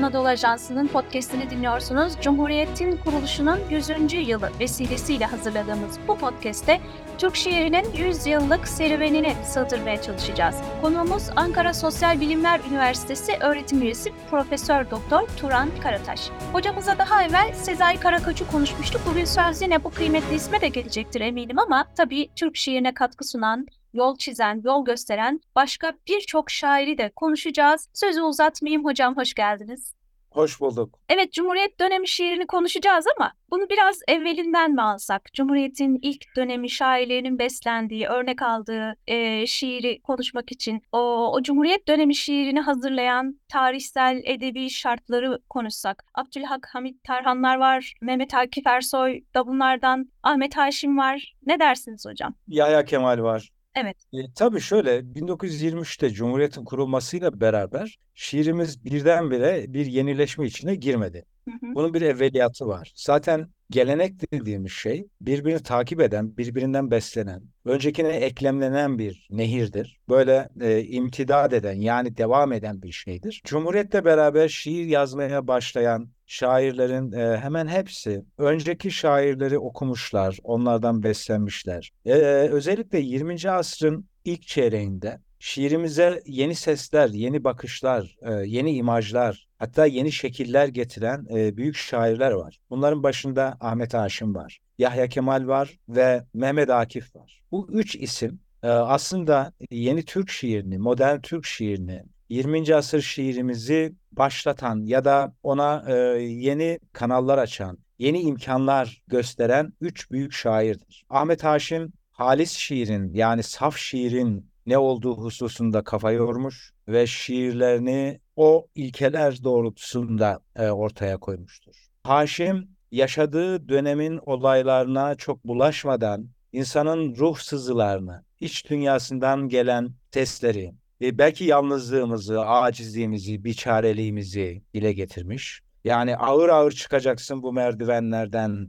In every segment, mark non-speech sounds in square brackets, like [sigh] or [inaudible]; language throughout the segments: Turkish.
Anadolu Ajansı'nın podcastini dinliyorsunuz. Cumhuriyet'in kuruluşunun 100. yılı vesilesiyle hazırladığımız bu podcast'te Türk şiirinin 100 yıllık serüvenini sığdırmaya çalışacağız. Konuğumuz Ankara Sosyal Bilimler Üniversitesi öğretim üyesi Profesör Doktor Turan Karataş. Hocamıza daha evvel Sezai Karakaç'ı konuşmuştuk. Bugün söz yine bu kıymetli isme de gelecektir eminim ama tabii Türk şiirine katkı sunan, yol çizen, yol gösteren başka birçok şairi de konuşacağız. Sözü uzatmayayım hocam hoş geldiniz. Hoş bulduk. Evet Cumhuriyet dönemi şiirini konuşacağız ama bunu biraz evvelinden mi alsak? Cumhuriyet'in ilk dönemi şairlerinin beslendiği, örnek aldığı e, şiiri konuşmak için o, o Cumhuriyet dönemi şiirini hazırlayan tarihsel edebi şartları konuşsak. Abdülhak Hamit Tarhanlar var, Mehmet Akif Ersoy da bunlardan, Ahmet Haşim var. Ne dersiniz hocam? Yahya Kemal var. Evet. E, tabii şöyle 1923'te Cumhuriyet'in kurulmasıyla beraber şiirimiz birdenbire bir yenileşme içine girmedi. Bunun bir evveliyatı var. Zaten gelenek dediğimiz şey birbirini takip eden, birbirinden beslenen, öncekine eklemlenen bir nehirdir. Böyle e, imtidad eden yani devam eden bir şeydir. Cumhuriyetle beraber şiir yazmaya başlayan şairlerin e, hemen hepsi önceki şairleri okumuşlar, onlardan beslenmişler. E, özellikle 20. asrın ilk çeyreğinde şiirimize yeni sesler, yeni bakışlar, e, yeni imajlar, hatta yeni şekiller getiren e, büyük şairler var. Bunların başında Ahmet Haşim var, Yahya Kemal var ve Mehmet Akif var. Bu üç isim e, aslında yeni Türk şiirini, modern Türk şiirini, 20. asır şiirimizi başlatan ya da ona e, yeni kanallar açan, yeni imkanlar gösteren üç büyük şairdir. Ahmet Haşim halis şiirin yani saf şiirin ne olduğu hususunda kafa yormuş ve şiirlerini o ilkeler doğrultusunda e, ortaya koymuştur. Haşim yaşadığı dönemin olaylarına çok bulaşmadan insanın ruh sızılarını, iç dünyasından gelen sesleri, e, belki yalnızlığımızı, acizliğimizi, biçareliğimizi dile getirmiş. Yani ağır ağır çıkacaksın bu merdivenlerden,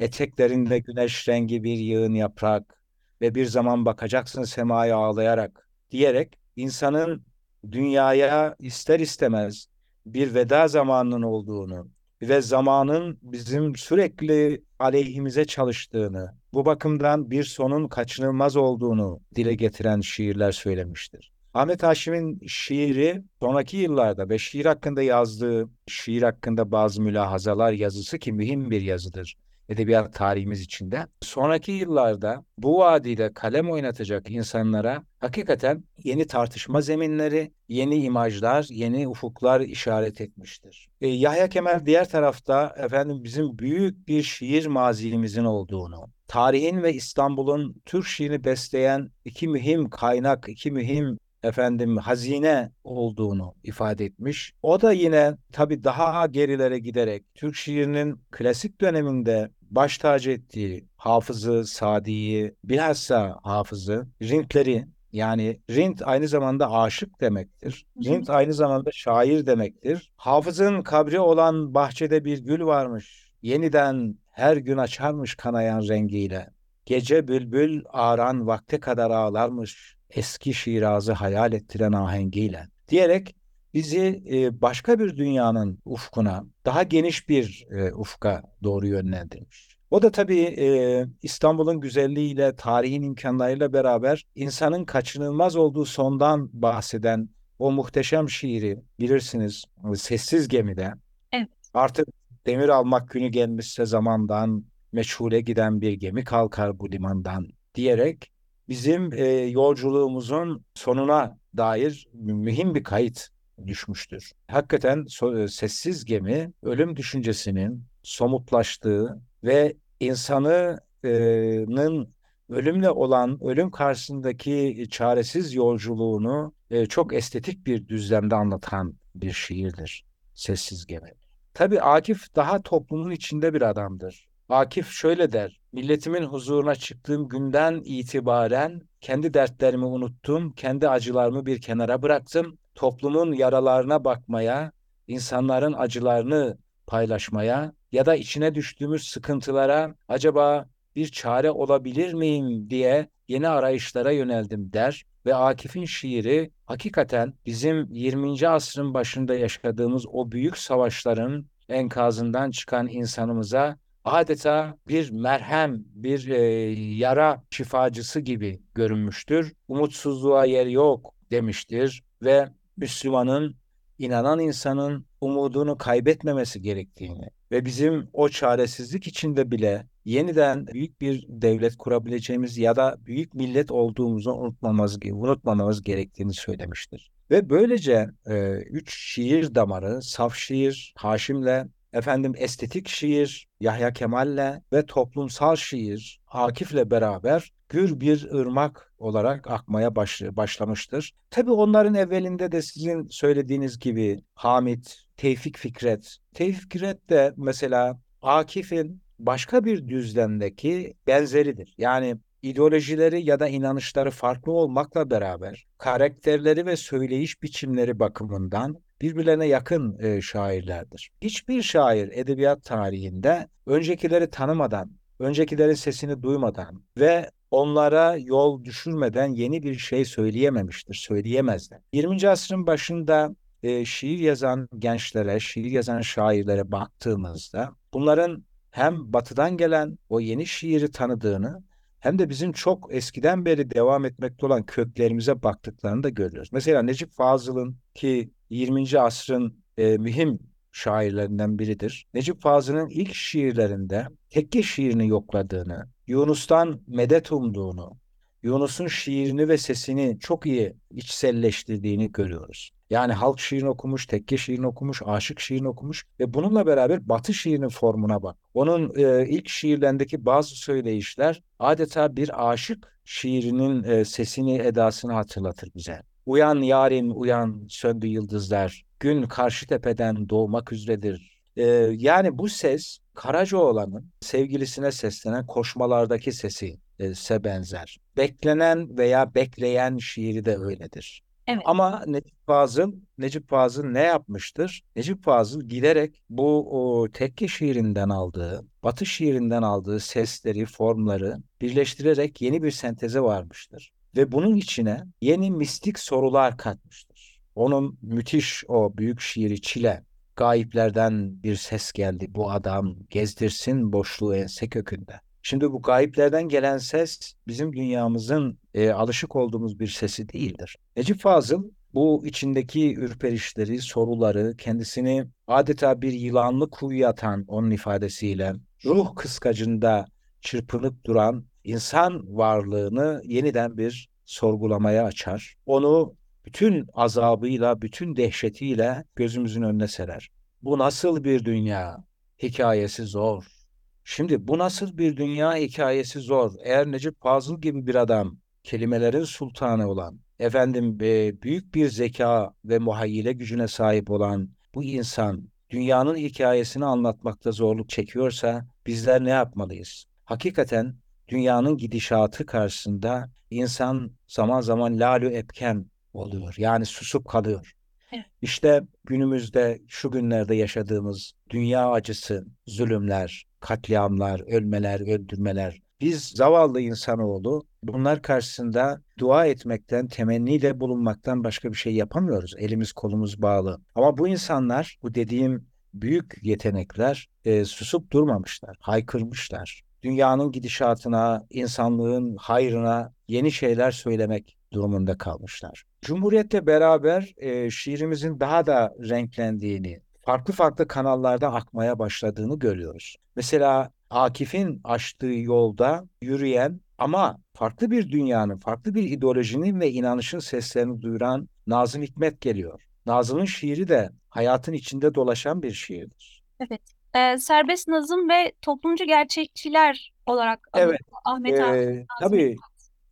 eteklerinde güneş rengi bir yığın yaprak ve bir zaman bakacaksın semaya ağlayarak diyerek insanın dünyaya ister istemez bir veda zamanının olduğunu ve zamanın bizim sürekli aleyhimize çalıştığını, bu bakımdan bir sonun kaçınılmaz olduğunu dile getiren şiirler söylemiştir. Ahmet Haşim'in şiiri sonraki yıllarda ve şiir hakkında yazdığı şiir hakkında bazı mülahazalar yazısı ki mühim bir yazıdır edebiyat tarihimiz içinde. Sonraki yıllarda bu vadide kalem oynatacak insanlara hakikaten yeni tartışma zeminleri, yeni imajlar, yeni ufuklar işaret etmiştir. E, Yahya Kemal diğer tarafta efendim bizim büyük bir şiir mazimizin olduğunu, tarihin ve İstanbul'un Türk şiirini besleyen iki mühim kaynak, iki mühim efendim hazine olduğunu ifade etmiş. O da yine tabii daha gerilere giderek Türk şiirinin klasik döneminde baş tacı ettiği Hafız'ı, Sadi'yi, bilhassa Hafız'ı, Rintleri yani Rint aynı zamanda aşık demektir. Rint aynı zamanda şair demektir. Hafız'ın kabri olan bahçede bir gül varmış. Yeniden her gün açarmış kanayan rengiyle. Gece bülbül ağran vakte kadar ağlarmış eski Şiraz'ı hayal ettiren ahengiyle diyerek bizi e, başka bir dünyanın ufkuna, daha geniş bir e, ufka doğru yönlendirmiş. O da tabii e, İstanbul'un güzelliğiyle, tarihin imkanlarıyla beraber insanın kaçınılmaz olduğu sondan bahseden o muhteşem şiiri bilirsiniz Sessiz Gemide. Evet. Artık demir almak günü gelmişse zamandan meçhule giden bir gemi kalkar bu limandan diyerek bizim e, yolculuğumuzun sonuna dair mühim bir kayıt düşmüştür. Hakikaten e, sessiz gemi ölüm düşüncesinin somutlaştığı ve insanının ölümle olan ölüm karşısındaki çaresiz yolculuğunu e, çok estetik bir düzlemde anlatan bir şiirdir. Sessiz gemi. Tabii Akif daha toplumun içinde bir adamdır. Akif şöyle der, milletimin huzuruna çıktığım günden itibaren kendi dertlerimi unuttum, kendi acılarımı bir kenara bıraktım. Toplumun yaralarına bakmaya, insanların acılarını paylaşmaya ya da içine düştüğümüz sıkıntılara acaba bir çare olabilir miyim diye yeni arayışlara yöneldim der ve Akif'in şiiri hakikaten bizim 20. asrın başında yaşadığımız o büyük savaşların enkazından çıkan insanımıza adeta bir merhem, bir e, yara şifacısı gibi görünmüştür. Umutsuzluğa yer yok demiştir ve Müslümanın, inanan insanın umudunu kaybetmemesi gerektiğini ve bizim o çaresizlik içinde bile yeniden büyük bir devlet kurabileceğimiz ya da büyük millet olduğumuzu unutmamamız, unutmamamız gerektiğini söylemiştir. Ve böylece e, üç şiir damarı, saf şiir, Haşim'le, efendim estetik şiir, Yahya Kemal'le ve toplumsal şiir, Akif'le beraber gür bir ırmak olarak akmaya başlamıştır. Tabii onların evvelinde de sizin söylediğiniz gibi Hamit, Tevfik Fikret. Tevfik Fikret de mesela Akif'in başka bir düzlemdeki benzeridir. Yani ideolojileri ya da inanışları farklı olmakla beraber karakterleri ve söyleyiş biçimleri bakımından birbirlerine yakın e, şairlerdir. Hiçbir şair edebiyat tarihinde öncekileri tanımadan, öncekilerin sesini duymadan ve onlara yol düşürmeden yeni bir şey söyleyememiştir, söyleyemezler. 20. asrın başında e, şiir yazan gençlere, şiir yazan şairlere baktığımızda bunların hem batıdan gelen o yeni şiiri tanıdığını hem de bizim çok eskiden beri devam etmekte olan köklerimize baktıklarını da görüyoruz. Mesela Necip Fazıl'ın ki 20. asrın e, mühim şairlerinden biridir. Necip Fazıl'ın ilk şiirlerinde tekke şiirini yokladığını, Yunus'tan medet umduğunu, Yunus'un şiirini ve sesini çok iyi içselleştirdiğini görüyoruz. Yani halk şiirini okumuş, tekke şiirini okumuş, aşık şiirini okumuş ve bununla beraber batı şiirinin formuna bak. Onun e, ilk şiirlerindeki bazı söyleyişler adeta bir aşık şiirinin e, sesini, edasını hatırlatır bize. Uyan yarim uyan söndü yıldızlar, gün karşı tepeden doğmak üzeredir. E, yani bu ses Karacaoğlan'ın sevgilisine seslenen koşmalardaki sesi se benzer. Beklenen veya bekleyen şiiri de öyledir. Evet. Ama Necip Fazıl, Necip Fazıl ne yapmıştır? Necip Fazıl giderek bu o tekke şiirinden aldığı, batı şiirinden aldığı sesleri, formları birleştirerek yeni bir senteze varmıştır. Ve bunun içine yeni mistik sorular katmıştır. Onun müthiş o büyük şiiri Çile, gayiplerden bir ses geldi bu adam gezdirsin boşluğu ense kökünde. Şimdi bu gayiplerden gelen ses bizim dünyamızın e, alışık olduğumuz bir sesi değildir. Necip Fazıl bu içindeki ürperişleri, soruları, kendisini adeta bir yılanlı kuyuya atan onun ifadesiyle ruh kıskacında çırpınıp duran insan varlığını yeniden bir sorgulamaya açar. Onu bütün azabıyla, bütün dehşetiyle gözümüzün önüne serer. Bu nasıl bir dünya? Hikayesi zor Şimdi bu nasıl bir dünya hikayesi zor. Eğer Necip Fazıl gibi bir adam, kelimelerin sultanı olan, efendim e, büyük bir zeka ve muhayyile gücüne sahip olan bu insan dünyanın hikayesini anlatmakta zorluk çekiyorsa bizler ne yapmalıyız? Hakikaten dünyanın gidişatı karşısında insan zaman zaman lalü epken oluyor. Yani susup kalıyor. İşte günümüzde şu günlerde yaşadığımız dünya acısı, zulümler, katliamlar, ölmeler, öldürmeler. Biz zavallı insanoğlu bunlar karşısında dua etmekten, temenniyle bulunmaktan başka bir şey yapamıyoruz. Elimiz kolumuz bağlı. Ama bu insanlar, bu dediğim büyük yetenekler e, susup durmamışlar, haykırmışlar. Dünyanın gidişatına, insanlığın hayrına yeni şeyler söylemek durumunda kalmışlar. Cumhuriyetle beraber e, şiirimizin daha da renklendiğini, farklı farklı kanallarda akmaya başladığını görüyoruz. Mesela Akif'in açtığı yolda yürüyen ama farklı bir dünyanın, farklı bir ideolojinin ve inanışın seslerini duyuran Nazım Hikmet geliyor. Nazım'ın şiiri de hayatın içinde dolaşan bir şiirdir. Evet. Ee, serbest nazım ve toplumcu gerçekçiler olarak evet. Ahmet ee, Tabii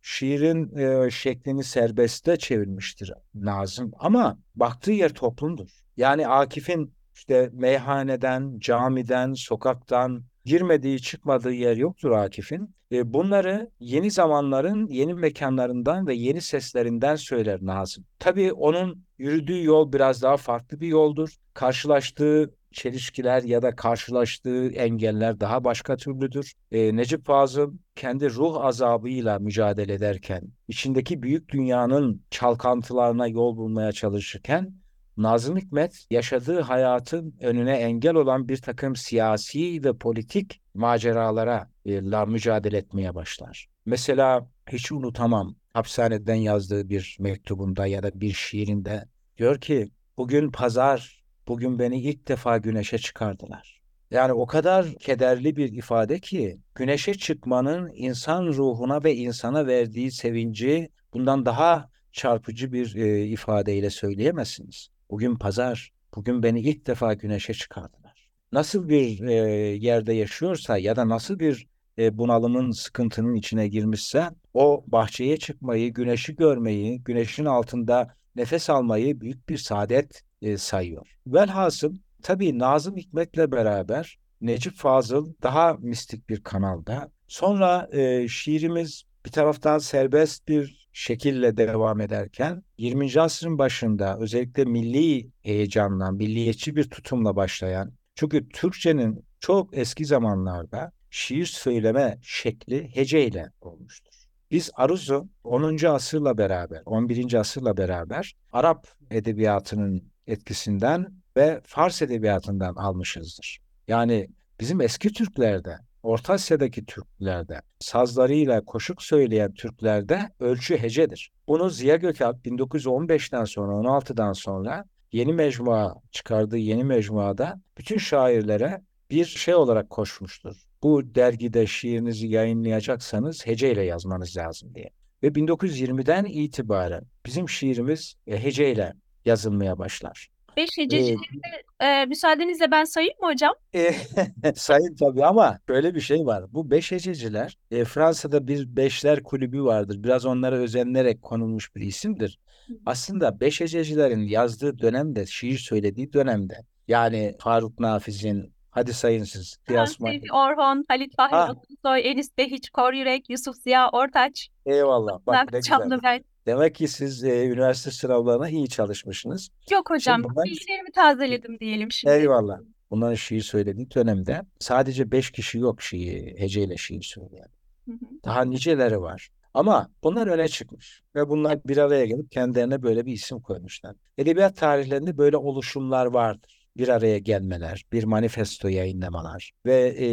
şiirin e, şeklini serbeste çevirmiştir Nazım ama baktığı yer toplumdur. Yani Akif'in işte meyhaneden, camiden, sokaktan girmediği, çıkmadığı yer yoktur Akif'in. E, bunları yeni zamanların yeni mekanlarından ve yeni seslerinden söyler Nazım. Tabii onun yürüdüğü yol biraz daha farklı bir yoldur. Karşılaştığı çelişkiler ya da karşılaştığı engeller daha başka türlüdür. E, Necip Fazıl kendi ruh azabıyla mücadele ederken, içindeki büyük dünyanın çalkantılarına yol bulmaya çalışırken, Nazım Hikmet yaşadığı hayatın önüne engel olan bir takım siyasi ve politik maceralara e, la mücadele etmeye başlar. Mesela hiç unutamam hapishaneden yazdığı bir mektubunda ya da bir şiirinde diyor ki bugün pazar, bugün beni ilk defa güneşe çıkardılar. Yani o kadar kederli bir ifade ki güneşe çıkmanın insan ruhuna ve insana verdiği sevinci bundan daha çarpıcı bir e, ifadeyle söyleyemezsiniz. Bugün pazar, bugün beni ilk defa güneşe çıkardılar. Nasıl bir e, yerde yaşıyorsa ya da nasıl bir e, bunalımın, sıkıntının içine girmişse o bahçeye çıkmayı, güneşi görmeyi, güneşin altında nefes almayı büyük bir saadet e, sayıyor. Velhasıl tabii Nazım Hikmet'le beraber Necip Fazıl daha mistik bir kanalda. Sonra e, şiirimiz bir taraftan serbest bir şekilde devam ederken 20. asrın başında özellikle milli heyecanla, milliyetçi bir tutumla başlayan çünkü Türkçenin çok eski zamanlarda şiir söyleme şekli heceyle olmuştur. Biz Aruz'u 10. asırla beraber, 11. asırla beraber Arap edebiyatının etkisinden ve Fars edebiyatından almışızdır. Yani bizim eski Türklerde, Orta Asya'daki Türklerde, sazlarıyla koşuk söyleyen Türklerde ölçü hecedir. Bunu Ziya Gökalp 1915'ten sonra, 16'dan sonra yeni mecmua çıkardığı yeni mecmuada bütün şairlere bir şey olarak koşmuştur. Bu dergide şiirinizi yayınlayacaksanız heceyle yazmanız lazım diye. Ve 1920'den itibaren bizim şiirimiz e, heceyle yazılmaya başlar. Beş hececileri e, müsaadenizle ben sayayım mı hocam? E, [laughs] sayın tabii ama böyle bir şey var. Bu beş hececiler e, Fransa'da bir beşler kulübü vardır. Biraz onlara özenlerek konulmuş bir isimdir. Aslında beş hececilerin yazdığı dönemde, şiir söylediği dönemde yani Faruk Nafiz'in, Hadi sayın siz. Seyfi Orhon, Halit Fahri Ha. Akınsoy, Enis Behiç, Kor Yürek, Yusuf Ziya Ortaç, Eyvallah. Bak ne güzel. Çamlıbel. Demek ki siz e, üniversite sınavlarına iyi çalışmışsınız. Yok hocam, Şimdi bilgilerimi tazeledim diyelim şimdi. Eyvallah. Bunların şiir söylediği dönemde sadece beş kişi yok şiir, heceyle şiir söyleyen. Hı hı. Daha niceleri var. Ama bunlar öne çıkmış ve bunlar bir araya gelip kendilerine böyle bir isim koymuşlar. Edebiyat tarihlerinde böyle oluşumlar vardır. Bir araya gelmeler, bir manifesto yayınlamalar ve e,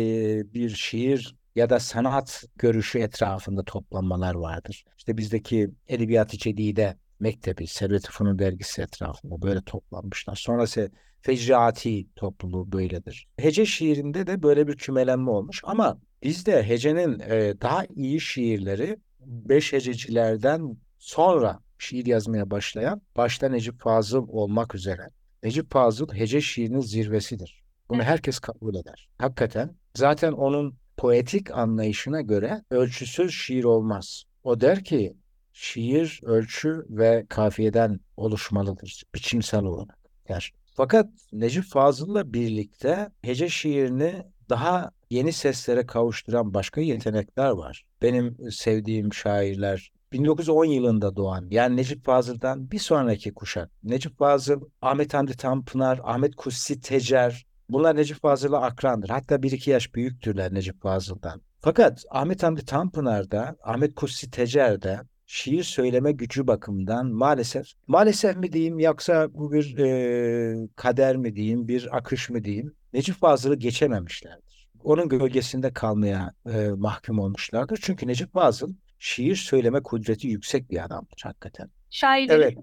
bir şiir ya da sanat görüşü etrafında toplanmalar vardır. İşte bizdeki Edebiyat-ı Cedide Mektebi, Servet-i Fünun dergisi etrafında böyle toplanmışlar. Sonrası Fecraati topluluğu böyledir. Hece şiirinde de böyle bir kümelenme olmuş ama bizde hecenin e, daha iyi şiirleri beş hececilerden sonra şiir yazmaya başlayan başta Necip Fazıl olmak üzere. Necip Fazıl hece şiirinin zirvesidir. Bunu herkes kabul eder. Hakikaten zaten onun poetik anlayışına göre ölçüsüz şiir olmaz. O der ki şiir ölçü ve kafiyeden oluşmalıdır biçimsel olarak der. Fakat Necip Fazıl'la birlikte hece şiirini daha yeni seslere kavuşturan başka yetenekler var. Benim sevdiğim şairler 1910 yılında doğan yani Necip Fazıl'dan bir sonraki kuşak. Necip Fazıl, Ahmet Hamdi Tanpınar, Ahmet Kutsi Tecer bunlar Necip Fazıl'a akrandır. Hatta bir iki yaş büyüktürler Necip Fazıl'dan. Fakat Ahmet Hamdi Tanpınar'da, Ahmet Kutsi Tecer'de şiir söyleme gücü bakımından maalesef, maalesef mi diyeyim yoksa bu bir e, kader mi diyeyim, bir akış mı diyeyim, Necip Fazıl'ı geçememişlerdir. Onun gölgesinde kalmaya e, mahkum olmuşlardır. Çünkü Necip Fazıl şiir söyleme kudreti yüksek bir adamdır hakikaten. Şairlerin Evet,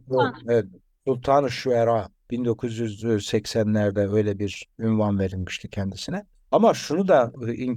evet. Sultan-ı Şuera 1980'lerde öyle bir ünvan verilmişti kendisine. Ama şunu da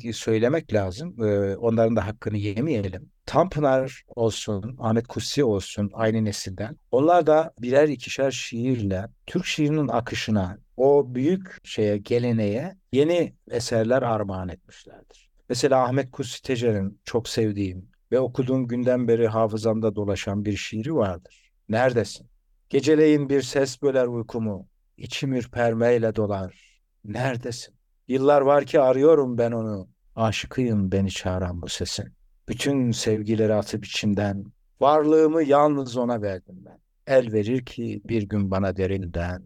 e, söylemek lazım. e, Onların da hakkını yemeyelim. Tanpınar olsun, Ahmet Kutsi olsun aynı nesilden. Onlar da birer ikişer şiirle Türk şiirinin akışına, o büyük şeye, geleneğe yeni eserler armağan etmişlerdir. Mesela Ahmet Kutsi Tecer'in çok sevdiğim ve okuduğum günden beri hafızamda dolaşan bir şiiri vardır. Neredesin? Geceleyin bir ses böler uykumu, içim ürpermeyle dolar. Neredesin? Yıllar var ki arıyorum ben onu, aşıkıyım beni çağıran bu sesin. Bütün sevgileri atıp içimden, varlığımı yalnız ona verdim ben. El verir ki bir gün bana derinden,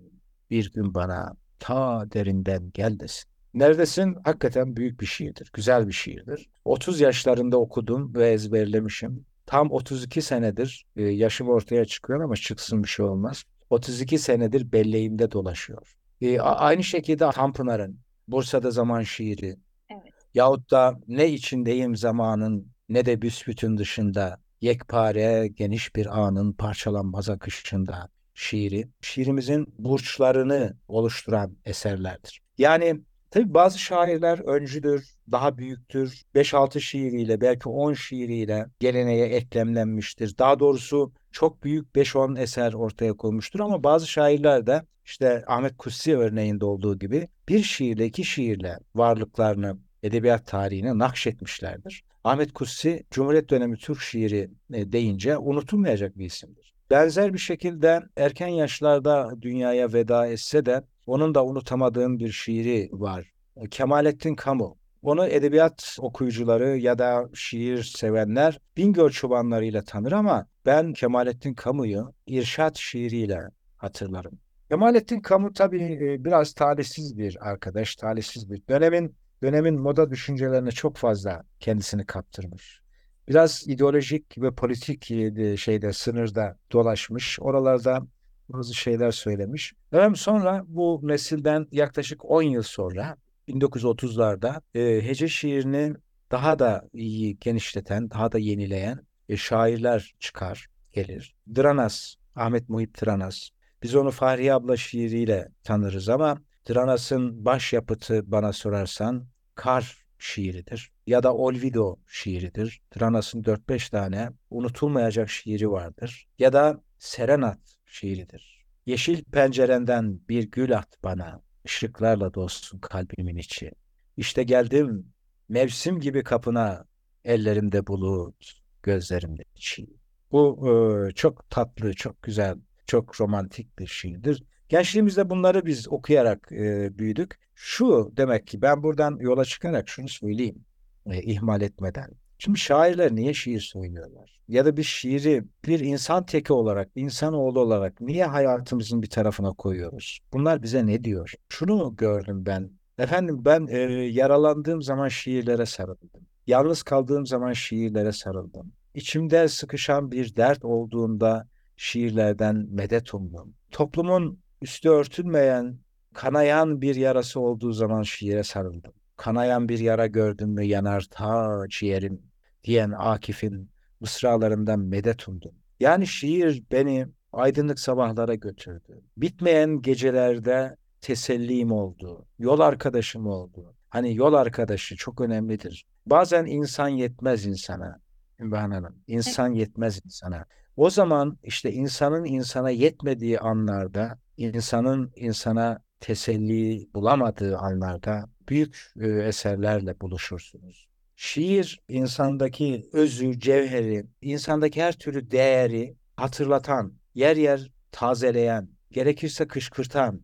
bir gün bana ta derinden gel desin. Neredesin? Hakikaten büyük bir şiirdir. Güzel bir şiirdir. 30 yaşlarında okudum ve ezberlemişim. Tam 32 senedir e, yaşım ortaya çıkıyor ama çıksın bir şey olmaz. 32 senedir belleğimde dolaşıyor. E, aynı şekilde Tanpınar'ın Bursa'da Zaman şiiri evet. yahut da ne içindeyim zamanın ne de büsbütün dışında yekpare geniş bir anın parçalanmaz akışında şiiri, şiirimizin burçlarını oluşturan eserlerdir. Yani tabii bazı şairler öncüdür, daha büyüktür. 5-6 şiiriyle belki 10 şiiriyle geleneğe eklemlenmiştir. Daha doğrusu çok büyük 5-10 eser ortaya koymuştur ama bazı şairler de işte Ahmet Kutsi örneğinde olduğu gibi bir şiirle iki şiirle varlıklarını edebiyat tarihine nakşetmişlerdir. Ahmet Kutsi Cumhuriyet dönemi Türk şiiri e, deyince unutulmayacak bir isimdir. Benzer bir şekilde erken yaşlarda dünyaya veda etse de onun da unutamadığım bir şiiri var. Kemalettin Kamu. Onu edebiyat okuyucuları ya da şiir sevenler Bingöl çobanlarıyla tanır ama ben Kemalettin Kamu'yu İrşat şiiriyle hatırlarım. Kemalettin Kamu tabii e, biraz talihsiz bir arkadaş, talihsiz bir dönemin dönemin moda düşüncelerine çok fazla kendisini kaptırmış. Biraz ideolojik ve politik e, şeyde sınırda dolaşmış. Oralarda bazı şeyler söylemiş. Hem sonra bu nesilden yaklaşık 10 yıl sonra 1930'larda e, hece şiirini daha da iyi genişleten, daha da yenileyen e, şairler çıkar, gelir. Dranas, Ahmet Muhit Dranas. Biz onu Fahriye abla şiiriyle tanırız ama Dranas'ın başyapıtı bana sorarsan Kar şiiridir ya da Olvido şiiridir. Dranas'ın 4-5 tane unutulmayacak şiiri vardır. Ya da Serenat şiiridir. Yeşil pencerenden bir gül at bana, ışıklarla dolsun kalbimin içi. İşte geldim mevsim gibi kapına, ellerimde bulut, gözlerimde çiğ. Bu e, çok tatlı, çok güzel, çok romantik bir şiirdir. Gençliğimizde bunları biz okuyarak e, büyüdük. Şu demek ki ben buradan yola çıkarak şunu söyleyeyim e, ihmal etmeden. Şimdi şairler niye şiir söylüyorlar? Ya da bir şiiri bir insan teki olarak, insanoğlu olarak niye hayatımızın bir tarafına koyuyoruz? Bunlar bize ne diyor? Şunu gördüm ben. Efendim ben e, yaralandığım zaman şiirlere sarıldım. Yalnız kaldığım zaman şiirlere sarıldım. İçimde sıkışan bir dert olduğunda şiirlerden medet umdum. Toplumun üstü örtülmeyen, kanayan bir yarası olduğu zaman şiire sarıldım. Kanayan bir yara gördüm mü yanar ta ciğerim diyen Akif'in mısralarından medet umdum. Yani şiir beni aydınlık sabahlara götürdü. Bitmeyen gecelerde tesellim oldu. Yol arkadaşım oldu. Hani yol arkadaşı çok önemlidir. Bazen insan yetmez insana. Ünvan Hanım, insan yetmez insana. O zaman işte insanın insana yetmediği anlarda, insanın insana teselli bulamadığı anlarda büyük e, eserlerle buluşursunuz. Şiir insandaki özü, cevheri, insandaki her türlü değeri hatırlatan, yer yer tazeleyen, gerekirse kışkırtan,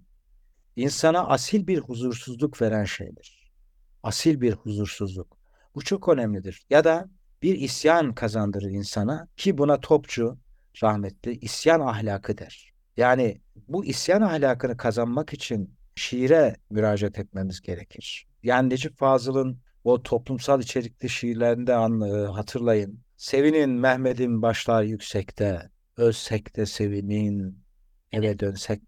insana asil bir huzursuzluk veren şeydir. Asil bir huzursuzluk. Bu çok önemlidir. Ya da bir isyan kazandırır insana ki buna topçu rahmetli isyan ahlakı der. Yani bu isyan ahlakını kazanmak için şiire müracaat etmemiz gerekir. Yani Necip Fazıl'ın o toplumsal içerikli şiirlerinde anlığı hatırlayın. Sevinin Mehmet'in başlar yüksekte, ölsek de sevinin, eve dönsek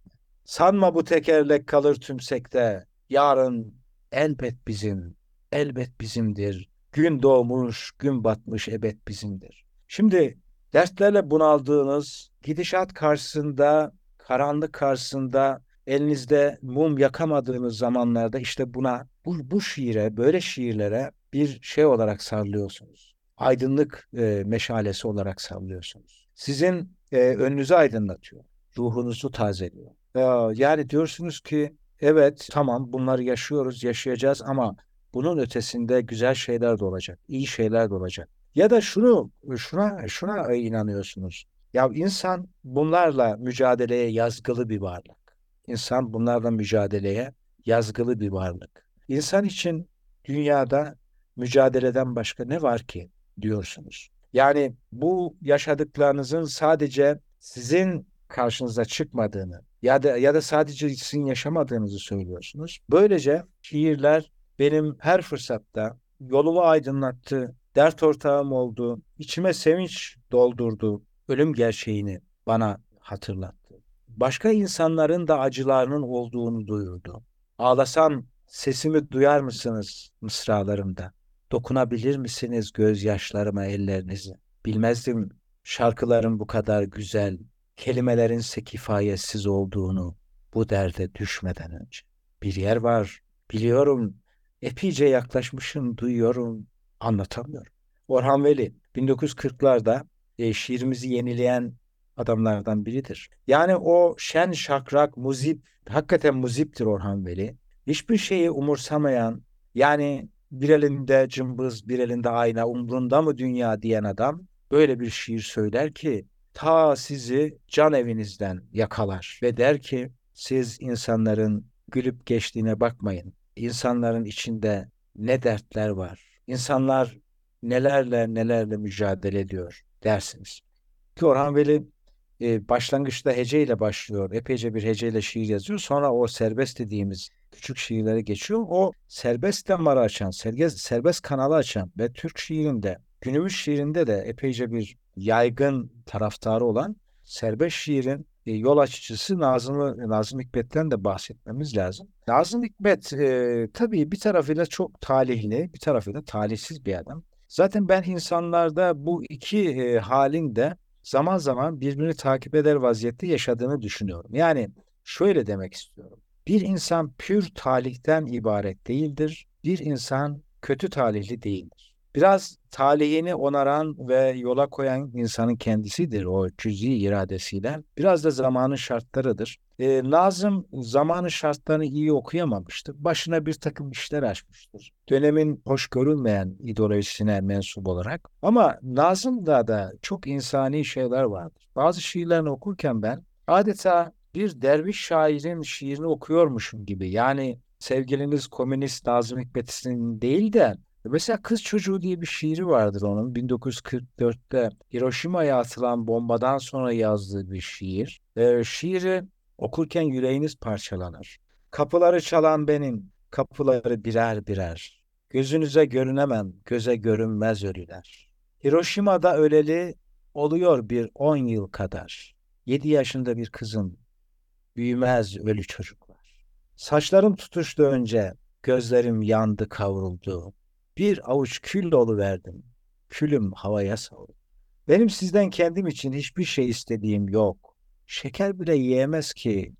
Sanma bu tekerlek kalır tümsekte, yarın elbet bizim, elbet bizimdir. Gün doğmuş, gün batmış ebed bizimdir. Şimdi dertlerle bunaldığınız, gidişat karşısında, karanlık karşısında elinizde mum yakamadığınız zamanlarda işte buna, bu, bu şiire, böyle şiirlere bir şey olarak sarılıyorsunuz. Aydınlık e, meşalesi olarak sarılıyorsunuz. Sizin e, önünüzü aydınlatıyor. Ruhunuzu tazeliyor. E, yani diyorsunuz ki evet tamam bunları yaşıyoruz, yaşayacağız ama bunun ötesinde güzel şeyler de olacak, iyi şeyler de olacak. Ya da şunu, şuna, şuna inanıyorsunuz. Ya insan bunlarla mücadeleye yazgılı bir varlık. İnsan bunlarla mücadeleye yazgılı bir varlık. İnsan için dünyada mücadeleden başka ne var ki diyorsunuz. Yani bu yaşadıklarınızın sadece sizin karşınıza çıkmadığını, ya da ya da sadece sizin yaşamadığınızı söylüyorsunuz. Böylece şiirler benim her fırsatta yolumu aydınlattı, dert ortağım oldu, içime sevinç doldurdu, ölüm gerçeğini bana hatırlattı. Başka insanların da acılarının olduğunu duyurdu. Ağlasam sesimi duyar mısınız mısralarımda? Dokunabilir misiniz gözyaşlarıma ellerinizi? Bilmezdim şarkıların bu kadar güzel, kelimelerinse kifayetsiz olduğunu bu derde düşmeden önce. Bir yer var, biliyorum, epeyce yaklaşmışım, duyuyorum, anlatamıyorum. Orhan Veli 1940'larda e, şiirimizi yenileyen adamlardan biridir. Yani o şen şakrak muzip, hakikaten muziptir Orhan Veli. Hiçbir şeyi umursamayan, yani bir elinde cımbız, bir elinde ayna, umrunda mı dünya diyen adam böyle bir şiir söyler ki ta sizi can evinizden yakalar ve der ki siz insanların gülüp geçtiğine bakmayın. İnsanların içinde ne dertler var. İnsanlar nelerle nelerle mücadele ediyor dersiniz. Ki Orhan Veli e, başlangıçta heceyle başlıyor. Epeyce bir heceyle şiir yazıyor. Sonra o serbest dediğimiz küçük şiirlere geçiyor. O serbest damarı açan, serbest, serbest kanalı açan ve Türk şiirinde, günümüz şiirinde de epeyce bir yaygın taraftarı olan serbest şiirin e, yol açıcısı Nazım, Nazım Hikmet'ten de bahsetmemiz lazım. Nazım Hikmet e, tabii bir tarafıyla çok talihli, bir tarafıyla talihsiz bir adam. Zaten ben insanlarda bu iki e, halin de zaman zaman birbirini takip eder vaziyette yaşadığını düşünüyorum. Yani şöyle demek istiyorum. Bir insan pür talihten ibaret değildir. Bir insan kötü talihli değildir. Biraz talihini onaran ve yola koyan insanın kendisidir o cüzi iradesiyle. Biraz da zamanın şartlarıdır. E, Nazım zamanın şartlarını iyi okuyamamıştır. Başına bir takım işler açmıştır. Dönemin hoş görülmeyen ideolojisine mensup olarak. Ama Nazım'da da çok insani şeyler vardır. Bazı şiirlerini okurken ben adeta bir derviş şairin şiirini okuyormuşum gibi. Yani sevgiliniz komünist Nazım Hikmet'in değil de Mesela Kız Çocuğu diye bir şiiri vardır onun. 1944'te Hiroşima'ya atılan bombadan sonra yazdığı bir şiir. E, şiiri okurken yüreğiniz parçalanır. Kapıları çalan benim, kapıları birer birer. Gözünüze görünemem, göze görünmez ölüler. Hiroşima'da öleli oluyor bir on yıl kadar. Yedi yaşında bir kızım, büyümez ölü çocuklar. Saçlarım tutuştu önce, gözlerim yandı kavruldu. Bir avuç kül dolu verdim. Külüm havaya savurdu. Benim sizden kendim için hiçbir şey istediğim yok. Şeker bile yiyemez ki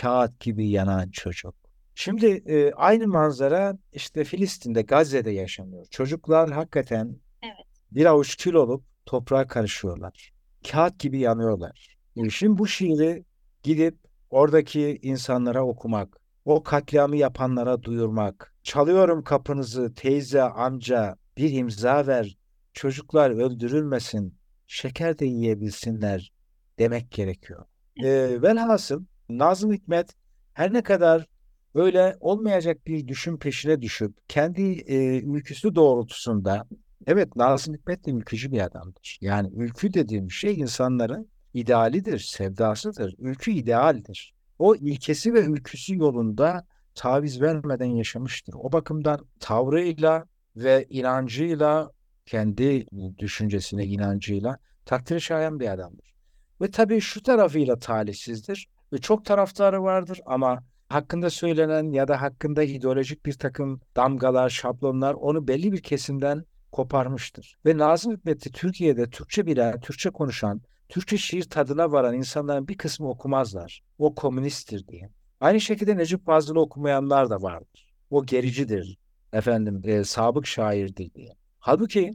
kağıt gibi yanan çocuk. Şimdi e, aynı manzara işte Filistin'de, Gazze'de yaşanıyor. Çocuklar hakikaten evet. bir avuç kül olup toprağa karışıyorlar. Kağıt gibi yanıyorlar. E, şimdi bu şiiri gidip oradaki insanlara okumak, o katliamı yapanlara duyurmak, çalıyorum kapınızı teyze, amca, bir imza ver, çocuklar öldürülmesin, şeker de yiyebilsinler demek gerekiyor. E, velhasıl Nazım Hikmet her ne kadar böyle olmayacak bir düşün peşine düşüp kendi e, ülküsü doğrultusunda evet Nazım Hikmet de ülkücü bir adamdır. Yani ülkü dediğim şey insanların idealidir, sevdasıdır. Ülkü idealdir. O ilkesi ve ülküsü yolunda taviz vermeden yaşamıştır. O bakımdan tavrıyla ve inancıyla kendi düşüncesine, inancıyla takdir şayan bir adamdır. Ve tabii şu tarafıyla talihsizdir ve çok taraftarı vardır ama hakkında söylenen ya da hakkında ideolojik bir takım damgalar, şablonlar onu belli bir kesimden koparmıştır. Ve Nazım Hikmet'i Türkiye'de Türkçe bilen, Türkçe konuşan, Türkçe şiir tadına varan insanların bir kısmı okumazlar. O komünisttir diye. Aynı şekilde Necip Fazıl'ı okumayanlar da vardır. O gericidir, efendim e, sabık şairdir diye. Halbuki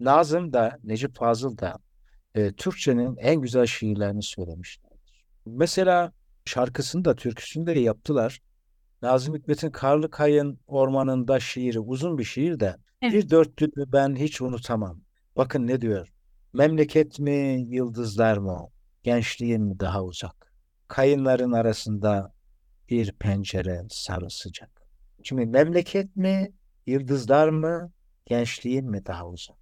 Nazım da Necip Fazıl da e, Türkçenin en güzel şiirlerini söylemişlerdir. Mesela şarkısını da türküsünü de yaptılar. Nazım Hikmet'in Karlı Kayın Ormanında şiiri uzun bir şiir de evet. bir dörtlüğü ben hiç unutamam. Bakın ne diyor. Memleket mi yıldızlar mı? Gençliğin mi daha uzak? Kayınların arasında bir pencere sarı sıcak. Şimdi memleket mi, yıldızlar mı, gençliğin mi daha uzak?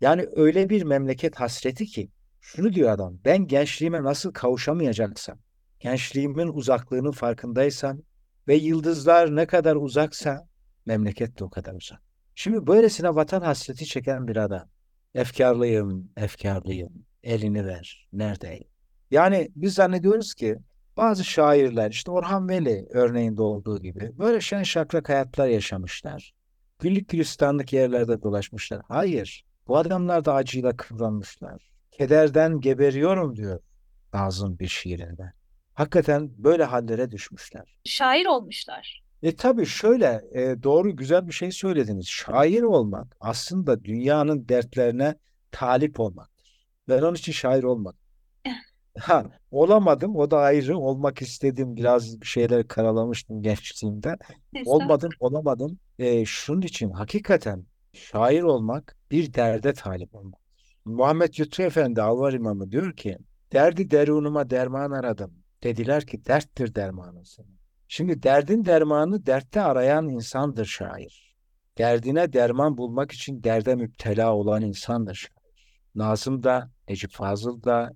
Yani öyle bir memleket hasreti ki şunu diyor adam ben gençliğime nasıl kavuşamayacaksam gençliğimin uzaklığının farkındaysam ve yıldızlar ne kadar uzaksa memleket de o kadar uzak. Şimdi böylesine vatan hasreti çeken bir adam. Efkarlıyım, efkarlıyım. Elini ver. Neredeyim? Yani biz zannediyoruz ki bazı şairler işte Orhan Veli örneğinde olduğu gibi böyle şen şakrak hayatlar yaşamışlar. Güllük gülistanlık yerlerde dolaşmışlar. Hayır. Bu adamlar da acıyla kıvranmışlar. Kederden geberiyorum diyor Nazım bir şiirinde. Hakikaten böyle hallere düşmüşler. Şair olmuşlar. E tabii şöyle e, doğru güzel bir şey söylediniz. Şair olmak aslında dünyanın dertlerine talip olmaktır. Ben onun için şair olmadım. Ha, olamadım o da ayrı. Olmak istedim biraz bir şeyler karalamıştım gençliğimde. Olmadım olamadım. E, şunun için hakikaten şair olmak bir derde talip olmaktır. Muhammed Lütfü Efendi Alvar İmamı diyor ki derdi derunuma derman aradım. Dediler ki derttir dermanın senin. Şimdi derdin dermanı dertte arayan insandır şair. Derdine derman bulmak için derde müptela olan insandır şair. Nazım da, Necip Fazıl da,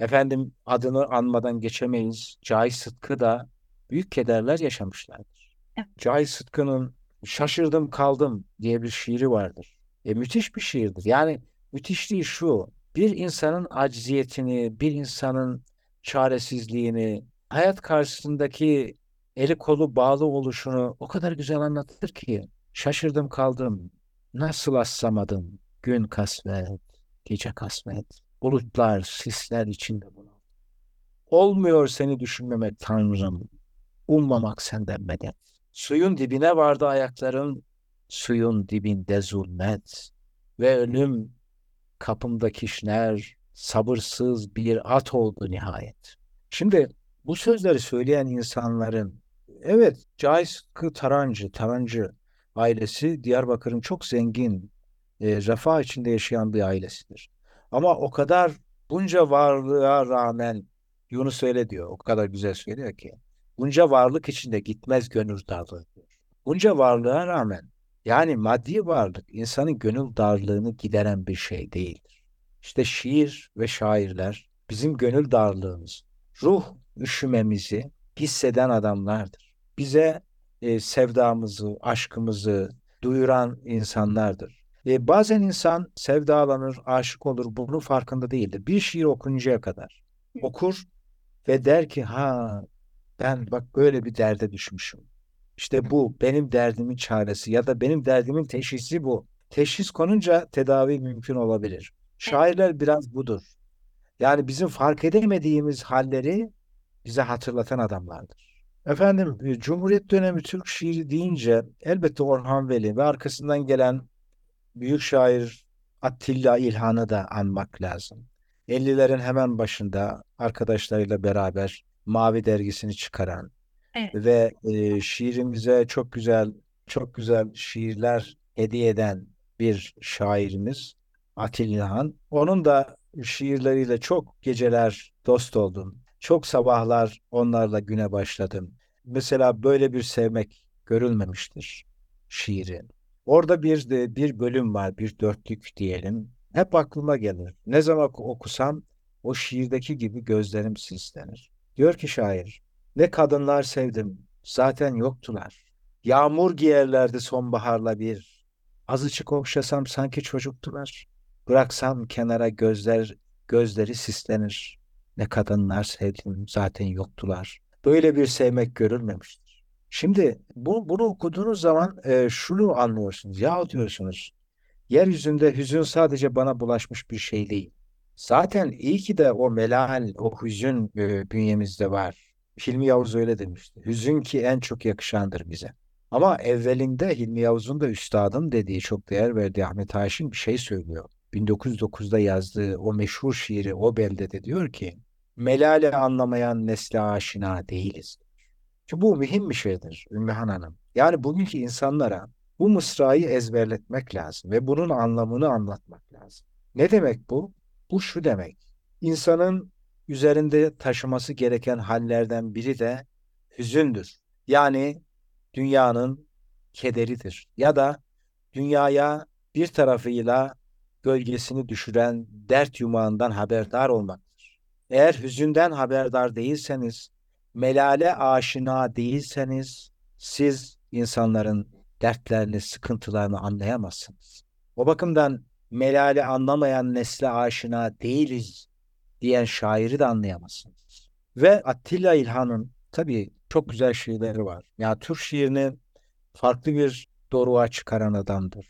efendim adını anmadan geçemeyiz. Cahit Sıtkı da büyük kederler yaşamışlardır. Evet. Cahit Sıtkı'nın Şaşırdım Kaldım diye bir şiiri vardır. E, müthiş bir şiirdir. Yani müthişliği şu, bir insanın acziyetini, bir insanın çaresizliğini, hayat karşısındaki eli kolu bağlı oluşunu o kadar güzel anlatır ki şaşırdım kaldım. Nasıl aslamadım gün kasvet, gece kasvet, bulutlar, sisler içinde bunu. Olmuyor seni düşünmemek Tanrım, ummamak senden medet. Suyun dibine vardı ayaklarım, suyun dibinde zulmet ve ölüm kapımda kişner, sabırsız bir at oldu nihayet. Şimdi bu sözleri söyleyen insanların evet Cahit Tarancı, Tarancı ailesi Diyarbakır'ın çok zengin, e, refah içinde yaşayan bir ailesidir. Ama o kadar bunca varlığa rağmen Yunus öyle diyor, o kadar güzel söylüyor ki bunca varlık içinde gitmez gönül darlığı diyor. Bunca varlığa rağmen yani maddi varlık insanın gönül darlığını gideren bir şey değildir. İşte şiir ve şairler bizim gönül darlığımız, ruh üşümemizi hisseden adamlardır. Bize e, sevdamızı, aşkımızı duyuran insanlardır. E, bazen insan sevdalanır, aşık olur, bunun farkında değildir. Bir şiir okununcaya kadar okur ve der ki ha ben bak böyle bir derde düşmüşüm. İşte bu benim derdimin çaresi ya da benim derdimin teşhisi bu. Teşhis konunca tedavi mümkün olabilir. Şairler biraz budur. Yani bizim fark edemediğimiz halleri bize hatırlatan adamlardır. Efendim, e, Cumhuriyet dönemi Türk şiiri deyince elbette Orhan Veli ve arkasından gelen büyük şair Attila İlhan'ı da anmak lazım. 50'lerin hemen başında arkadaşlarıyla beraber Mavi dergisini çıkaran Evet. ve e, şiirimize çok güzel çok güzel şiirler hediye eden bir şairimiz Atilla İlhan. Onun da şiirleriyle çok geceler dost oldum. Çok sabahlar onlarla güne başladım. Mesela böyle bir sevmek görülmemiştir şiiri. Orada bir de bir bölüm var, bir dörtlük diyelim. Hep aklıma gelir. Ne zaman okusam o şiirdeki gibi gözlerim sislenir. Diyor ki şair, ne kadınlar sevdim, zaten yoktular. Yağmur giyerlerdi sonbaharla bir. Azıcık okşasam sanki çocuktular. Bıraksam kenara gözler, gözleri sislenir. Ne kadınlar sevdim, zaten yoktular. Böyle bir sevmek görülmemiştir. Şimdi bu, bunu okuduğunuz zaman e, şunu anlıyorsunuz. Ya diyorsunuz, yeryüzünde hüzün sadece bana bulaşmış bir şey değil. Zaten iyi ki de o melal, o hüzün e, bünyemizde var. Hilmi Yavuz öyle demişti. Hüzün ki en çok yakışandır bize. Ama evvelinde Hilmi Yavuz'un da üstadım dediği, çok değer verdiği Ahmet Haşim bir şey söylüyor. 1909'da yazdığı o meşhur şiiri o beldede diyor ki Melale anlamayan nesle aşina değiliz. Çünkü bu mühim bir şeydir Ümmühan Hanım. Yani bugünkü insanlara bu mısrayı ezberletmek lazım ve bunun anlamını anlatmak lazım. Ne demek bu? Bu şu demek. İnsanın üzerinde taşıması gereken hallerden biri de hüzündür. Yani dünyanın kederidir. Ya da dünyaya bir tarafıyla gölgesini düşüren dert yumağından haberdar olmaktır. Eğer hüzünden haberdar değilseniz melale aşina değilseniz siz insanların dertlerini, sıkıntılarını anlayamazsınız. O bakımdan melale anlamayan nesle aşina değiliz diyen şairi de anlayamazsınız. Ve Attila İlhan'ın tabii çok güzel şiirleri var. Ya Türk şiirini farklı bir doruğa çıkaran adamdır.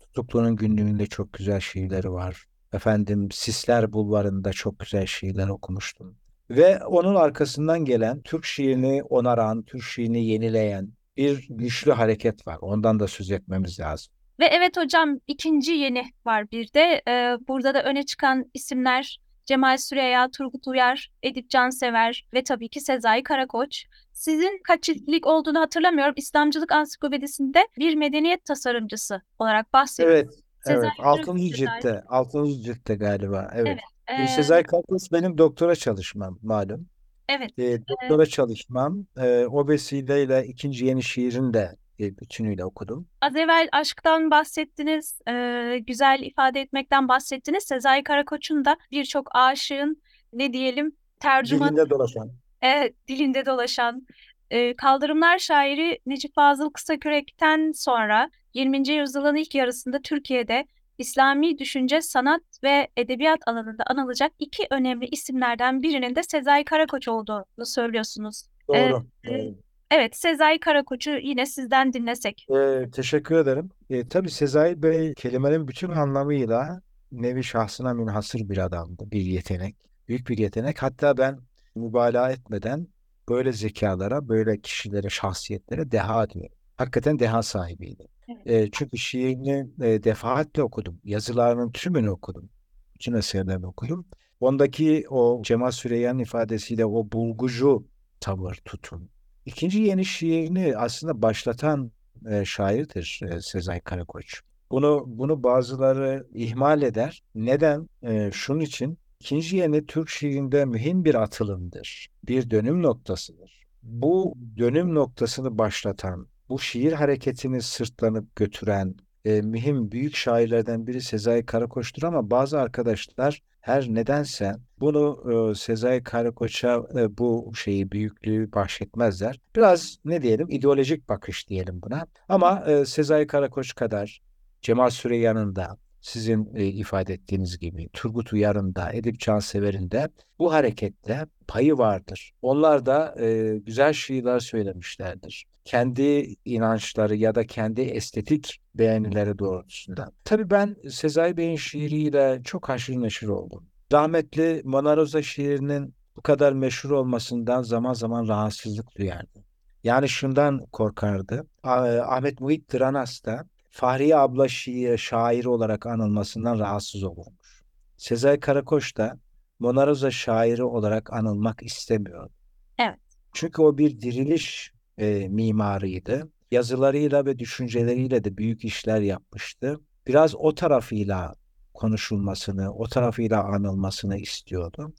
Tutuklu'nun günlüğünde çok güzel şiirleri var. Efendim Sisler Bulvarı'nda çok güzel şiirler okumuştum. Ve onun arkasından gelen Türk şiirini onaran, Türk şiirini yenileyen bir güçlü hareket var. Ondan da söz etmemiz lazım. Ve evet hocam ikinci yeni var bir de. Ee, burada da öne çıkan isimler Cemal Süreya, Turgut Uyar, Edip Cansever ve tabii ki Sezai Karakoç. Sizin kaç ciltlik olduğunu hatırlamıyorum. İslamcılık Ansiklopedisi'nde bir medeniyet tasarımcısı olarak bahsediyor. Evet, Sezai evet. Altıncı ciltte, altıncı ciltte galiba. Evet. Evet. E, Ee, Sezai Karakoç benim doktora çalışmam malum. evet. E, doktora çalışmam. E, o vesileyle ikinci yeni şiirini de e, bütünüyle okudum. Az evvel aşktan bahsettiniz, e, güzel ifade etmekten bahsettiniz. Sezai Karakoç'un da birçok aşığın ne diyelim tercüman Dilinde dolaşan. e, dilinde dolaşan e, kaldırımlar şairi Necip Fazıl Kısakürek'ten sonra 20. yüzyılın ilk yarısında Türkiye'de İslami düşünce, sanat ve edebiyat alanında anılacak iki önemli isimlerden birinin de Sezai Karakoç olduğunu söylüyorsunuz. Doğru. e, doğru. Evet, Sezai Karakoç'u yine sizden dinlesek. E, teşekkür ederim. E, tabii Sezai Bey kelimenin bütün anlamıyla nevi şahsına münhasır bir adamdı. Bir yetenek. Büyük bir yetenek. Hatta ben mübalağa etmeden böyle zekalara, böyle kişilere, şahsiyetlere deha diyorum. Hakikaten deha sahibiydi. Evet. E, çünkü şiirini e, defaatle okudum. Yazılarının tümünü okudum. Bütün eserlerini okudum. Ondaki o Cemal Süreyya'nın ifadesiyle o bulgucu tavır, tutum. İkinci yeni şiirini aslında başlatan e, şairdir e, Sezai Karakoç. Bunu bunu bazıları ihmal eder. Neden? E, şunun için ikinci yeni Türk şiirinde mühim bir atılımdır. Bir dönüm noktasıdır. Bu dönüm noktasını başlatan, bu şiir hareketini sırtlanıp götüren e, mühim büyük şairlerden biri Sezai Karakoç'tur ama bazı arkadaşlar her nedense bunu e, Sezai Karakoç'a e, bu şeyi büyüklüğü bahşetmezler. Biraz ne diyelim ideolojik bakış diyelim buna. Ama e, Sezai Karakoç kadar Cemal Süreyya'nın da sizin e, ifade ettiğiniz gibi Turgut Uyar'ın da Edip Cansever'in de bu harekette payı vardır. Onlar da e, güzel şiirler söylemişlerdir. Kendi inançları ya da kendi estetik beğenileri doğrultusunda. Tabii ben Sezai Bey'in şiiriyle çok haşır neşir oldum. Rahmetli Mona Rosa şiirinin bu kadar meşhur olmasından zaman zaman rahatsızlık duyardı. Yani şundan korkardı. Ah- Ahmet Muhit Dranas da Fahriye abla şiir, şairi olarak anılmasından rahatsız olurmuş. Sezai Karakoç da Mona Rosa şairi olarak anılmak istemiyor. Evet. Çünkü o bir diriliş e, mimarıydı. Yazılarıyla ve düşünceleriyle de büyük işler yapmıştı. Biraz o tarafıyla konuşulmasını, o tarafıyla anılmasını istiyordu.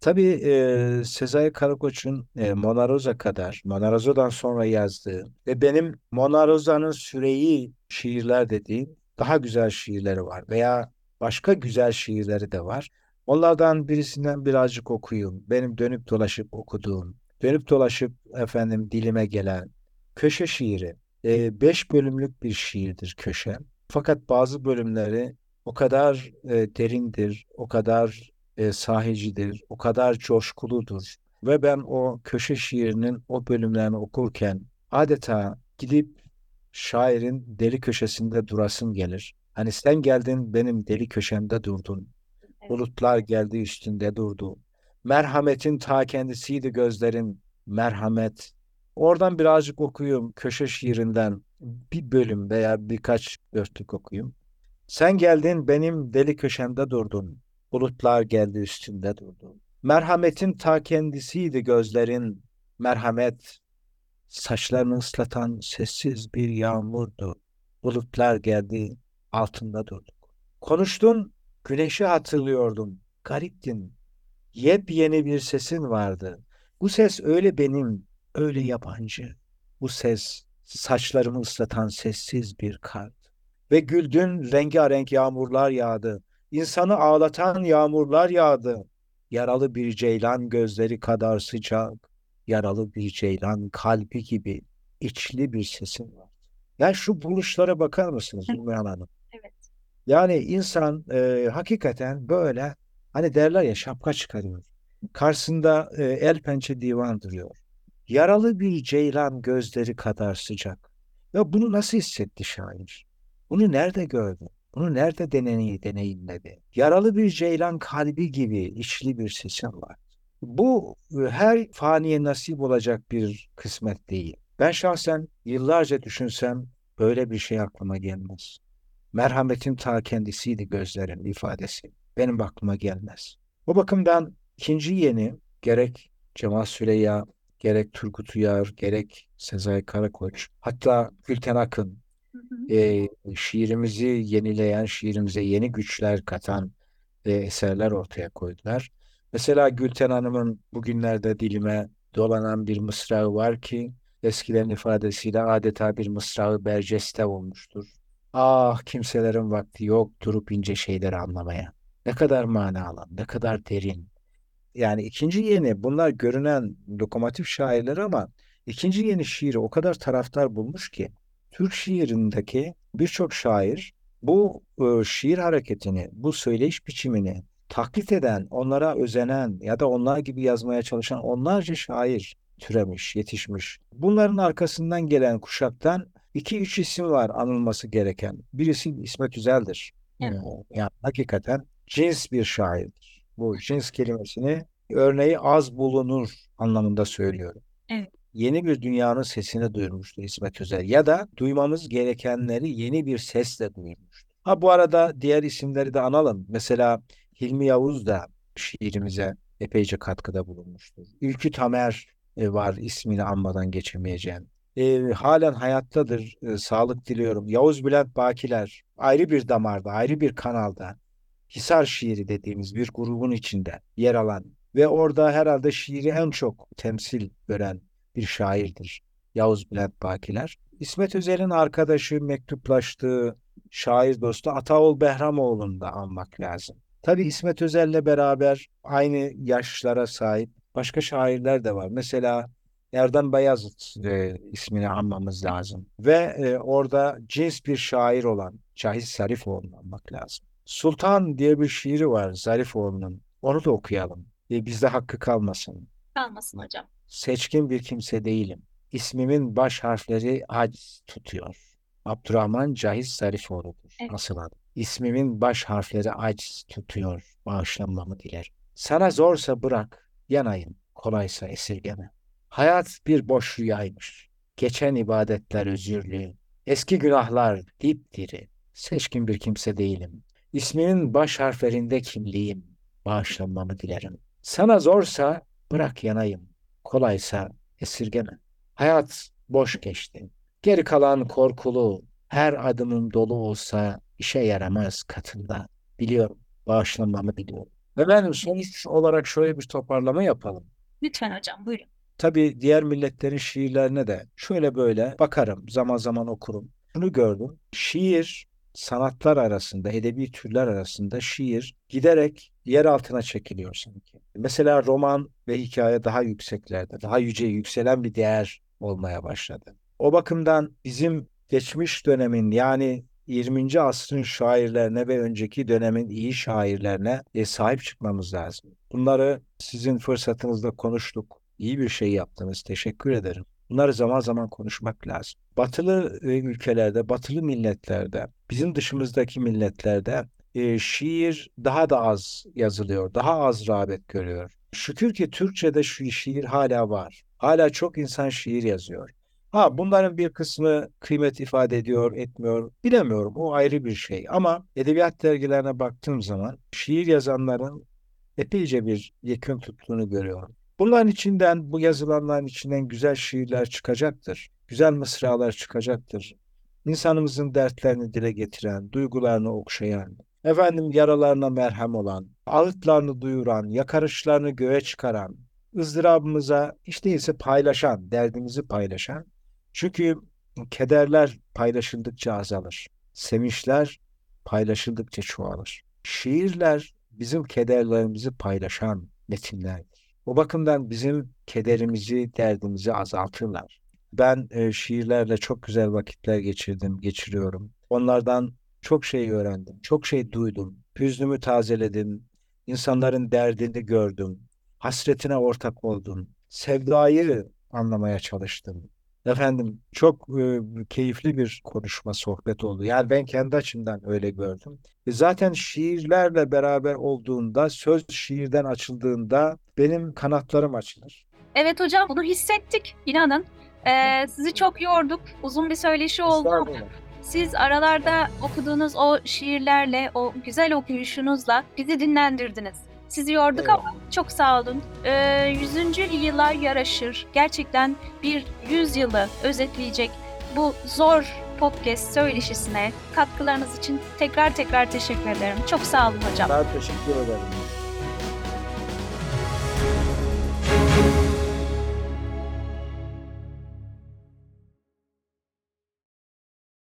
Tabii e, Sezai Karakoç'un e, Mona Rosa kadar, Mona Rosa'dan sonra yazdığı ve benim Mona Rosa'nın süreyi şiirler dediğim daha güzel şiirleri var veya başka güzel şiirleri de var. Onlardan birisinden birazcık okuyayım. Benim dönüp dolaşıp okuduğum, dönüp dolaşıp efendim dilime gelen köşe şiiri. E, beş bölümlük bir şiirdir köşe. Fakat bazı bölümleri o kadar e, derindir, o kadar e, sahicidir, o kadar coşkuludur. Ve ben o köşe şiirinin o bölümlerini okurken adeta gidip şairin deli köşesinde durasım gelir. Hani sen geldin benim deli köşemde durdun. Evet. Bulutlar geldi üstünde durdu. Merhametin ta kendisiydi gözlerin merhamet. Oradan birazcık okuyayım köşe şiirinden bir bölüm veya birkaç dörtlük okuyayım. Sen geldin benim deli köşemde durdun. Bulutlar geldi üstünde durdu. Merhametin ta kendisiydi gözlerin. Merhamet saçlarını ıslatan sessiz bir yağmurdu. Bulutlar geldi altında durduk. Konuştun güneşi hatırlıyordum. Gariptin. Yepyeni bir sesin vardı. Bu ses öyle benim, öyle yabancı. Bu ses saçlarımı ıslatan sessiz bir kart. Ve güldün rengarenk yağmurlar yağdı. İnsanı ağlatan yağmurlar yağdı. Yaralı bir ceylan gözleri kadar sıcak. yaralı bir ceylan kalbi gibi içli bir sesin var. Yani şu buluşlara bakar mısınız Ümran Hanım? Evet. Yani insan e, hakikaten böyle hani derler ya şapka çıkarıyor. Karşısında e, el pençe divan duruyor. Yaralı bir ceylan gözleri kadar sıcak. Ya bunu nasıl hissetti şair? Bunu nerede gördü? Bunu nerede deneyim, deneyimledi? Yaralı bir ceylan kalbi gibi içli bir sesin var. Bu e, her faniye nasip olacak bir kısmet değil. Ben şahsen yıllarca düşünsem böyle bir şey aklıma gelmez. Merhametin ta kendisiydi gözlerin ifadesi. Benim aklıma gelmez. O bakımdan ikinci yeni gerek Cemal Süreyya, gerek Turgut Uyar, gerek Sezai Karakoç, hatta Gülten Akın. E, şiirimizi yenileyen, şiirimize yeni güçler katan e, eserler ortaya koydular. Mesela Gülten Hanım'ın bugünlerde dilime dolanan bir mısrağı var ki eskilerin ifadesiyle adeta bir mısrağı berceste olmuştur. Ah kimselerin vakti yok durup ince şeyleri anlamaya. Ne kadar manalı, ne kadar derin. Yani ikinci yeni bunlar görünen lokomotif şairler ama ikinci yeni şiiri o kadar taraftar bulmuş ki Türk şiirindeki birçok şair bu e, şiir hareketini, bu söyleyiş biçimini taklit eden, onlara özenen ya da onlar gibi yazmaya çalışan onlarca şair türemiş, yetişmiş. Bunların arkasından gelen kuşaktan iki üç isim var anılması gereken. Birisi İsmet Üzel'dir. Evet. Yani hakikaten cins bir şairdir. Bu cins kelimesini örneği az bulunur anlamında söylüyorum. Evet. Yeni bir dünyanın sesini duyurmuştur İsmet Özel ya da duymamız gerekenleri yeni bir sesle duyurmuştur. Ha bu arada diğer isimleri de analım. Mesela Hilmi Yavuz da şiirimize epeyce katkıda bulunmuştur. Ülkü Tamer e, var ismini anmadan geçemeyeceğim. E, halen hayattadır. E, sağlık diliyorum. Yavuz Bülent Bakiler ayrı bir damarda, ayrı bir kanalda Hisar şiiri dediğimiz bir grubun içinde yer alan ve orada herhalde şiiri en çok temsil gören bir şairdir Yavuz Bülent Bakiler. İsmet Özel'in arkadaşı, mektuplaştığı şair dostu Ataol Behramoğlu'nu da anmak lazım. Tabii İsmet Özel'le beraber aynı yaşlara sahip başka şairler de var. Mesela Erdem Bayazıt e, ismini anmamız lazım. Ve e, orada cins bir şair olan Cahit Zarifoğlu'nu anmak lazım. Sultan diye bir şiiri var Zarifoğlu'nun. Onu da okuyalım. E, bizde hakkı kalmasın. Kalmasın hocam. Seçkin bir kimse değilim. İsmimin baş harfleri aciz tutuyor. Abdurrahman Cahit Zarifoğlu'dur. Evet. Asıl adı. İsmimin baş harfleri aciz tutuyor. Bağışlanmamı dilerim. Sana zorsa bırak, yanayım. Kolaysa esirgeme. Hayat bir boş rüyaymış. Geçen ibadetler özürlü. Eski günahlar dipdiri. Seçkin bir kimse değilim. İsmimin baş harflerinde kimliğim. Bağışlanmamı dilerim. Sana zorsa bırak yanayım. Kolaysa esirgeme. Hayat boş geçti. Geri kalan korkulu, her adımım dolu olsa işe yaramaz katında. Biliyorum, bağışlanmamı biliyorum. Ve benim sonuç olarak şöyle bir toparlama yapalım. Lütfen hocam buyurun. Tabii diğer milletlerin şiirlerine de şöyle böyle bakarım, zaman zaman okurum. Şunu gördüm. Şiir sanatlar arasında, edebi türler arasında şiir giderek yer altına çekiliyor sanki. Mesela roman ve hikaye daha yükseklerde, daha yüce yükselen bir değer olmaya başladı. O bakımdan bizim geçmiş dönemin yani 20. asrın şairlerine ve önceki dönemin iyi şairlerine e, sahip çıkmamız lazım. Bunları sizin fırsatınızda konuştuk. İyi bir şey yaptınız. Teşekkür ederim. Bunları zaman zaman konuşmak lazım. Batılı e, ülkelerde, batılı milletlerde, bizim dışımızdaki milletlerde e, şiir daha da az yazılıyor, daha az rağbet görüyor. Şükür ki Türkçe'de şu şiir hala var. Hala çok insan şiir yazıyor. Ha bunların bir kısmı kıymet ifade ediyor, etmiyor bilemiyorum. O ayrı bir şey. Ama edebiyat dergilerine baktığım zaman şiir yazanların epeyce bir yekün tuttuğunu görüyorum. Bunların içinden, bu yazılanların içinden güzel şiirler çıkacaktır. Güzel mısralar çıkacaktır. İnsanımızın dertlerini dile getiren, duygularını okşayan, efendim yaralarına merhem olan, ağıtlarını duyuran, yakarışlarını göğe çıkaran, ızdırabımıza hiç değilse paylaşan, derdimizi paylaşan. Çünkü kederler paylaşıldıkça azalır. Sevinçler paylaşıldıkça çoğalır. Şiirler bizim kederlerimizi paylaşan metinlerdir. O bakımdan bizim kederimizi, derdimizi azaltırlar. Ben e, şiirlerle çok güzel vakitler geçirdim, geçiriyorum. Onlardan çok şey öğrendim, çok şey duydum. Hüznümü tazeledim, insanların derdini gördüm, hasretine ortak oldum, sevdayı anlamaya çalıştım. Efendim çok e, keyifli bir konuşma, sohbet oldu. Yani ben kendi açımdan öyle gördüm. E, zaten şiirlerle beraber olduğunda, söz şiirden açıldığında benim kanatlarım açılır. Evet hocam bunu hissettik. İnanın. Ee, sizi çok yorduk. Uzun bir söyleşi oldu. Estağfurullah. Siz aralarda okuduğunuz o şiirlerle, o güzel okuyuşunuzla bizi dinlendirdiniz. Sizi yorduk Eyvallah. ama çok sağ olun. Ee, 100. yıla yaraşır. Gerçekten bir 100 yılı özetleyecek bu zor podcast söyleşisine katkılarınız için tekrar tekrar teşekkür ederim. Çok sağ olun hocam. Ben teşekkür ederim.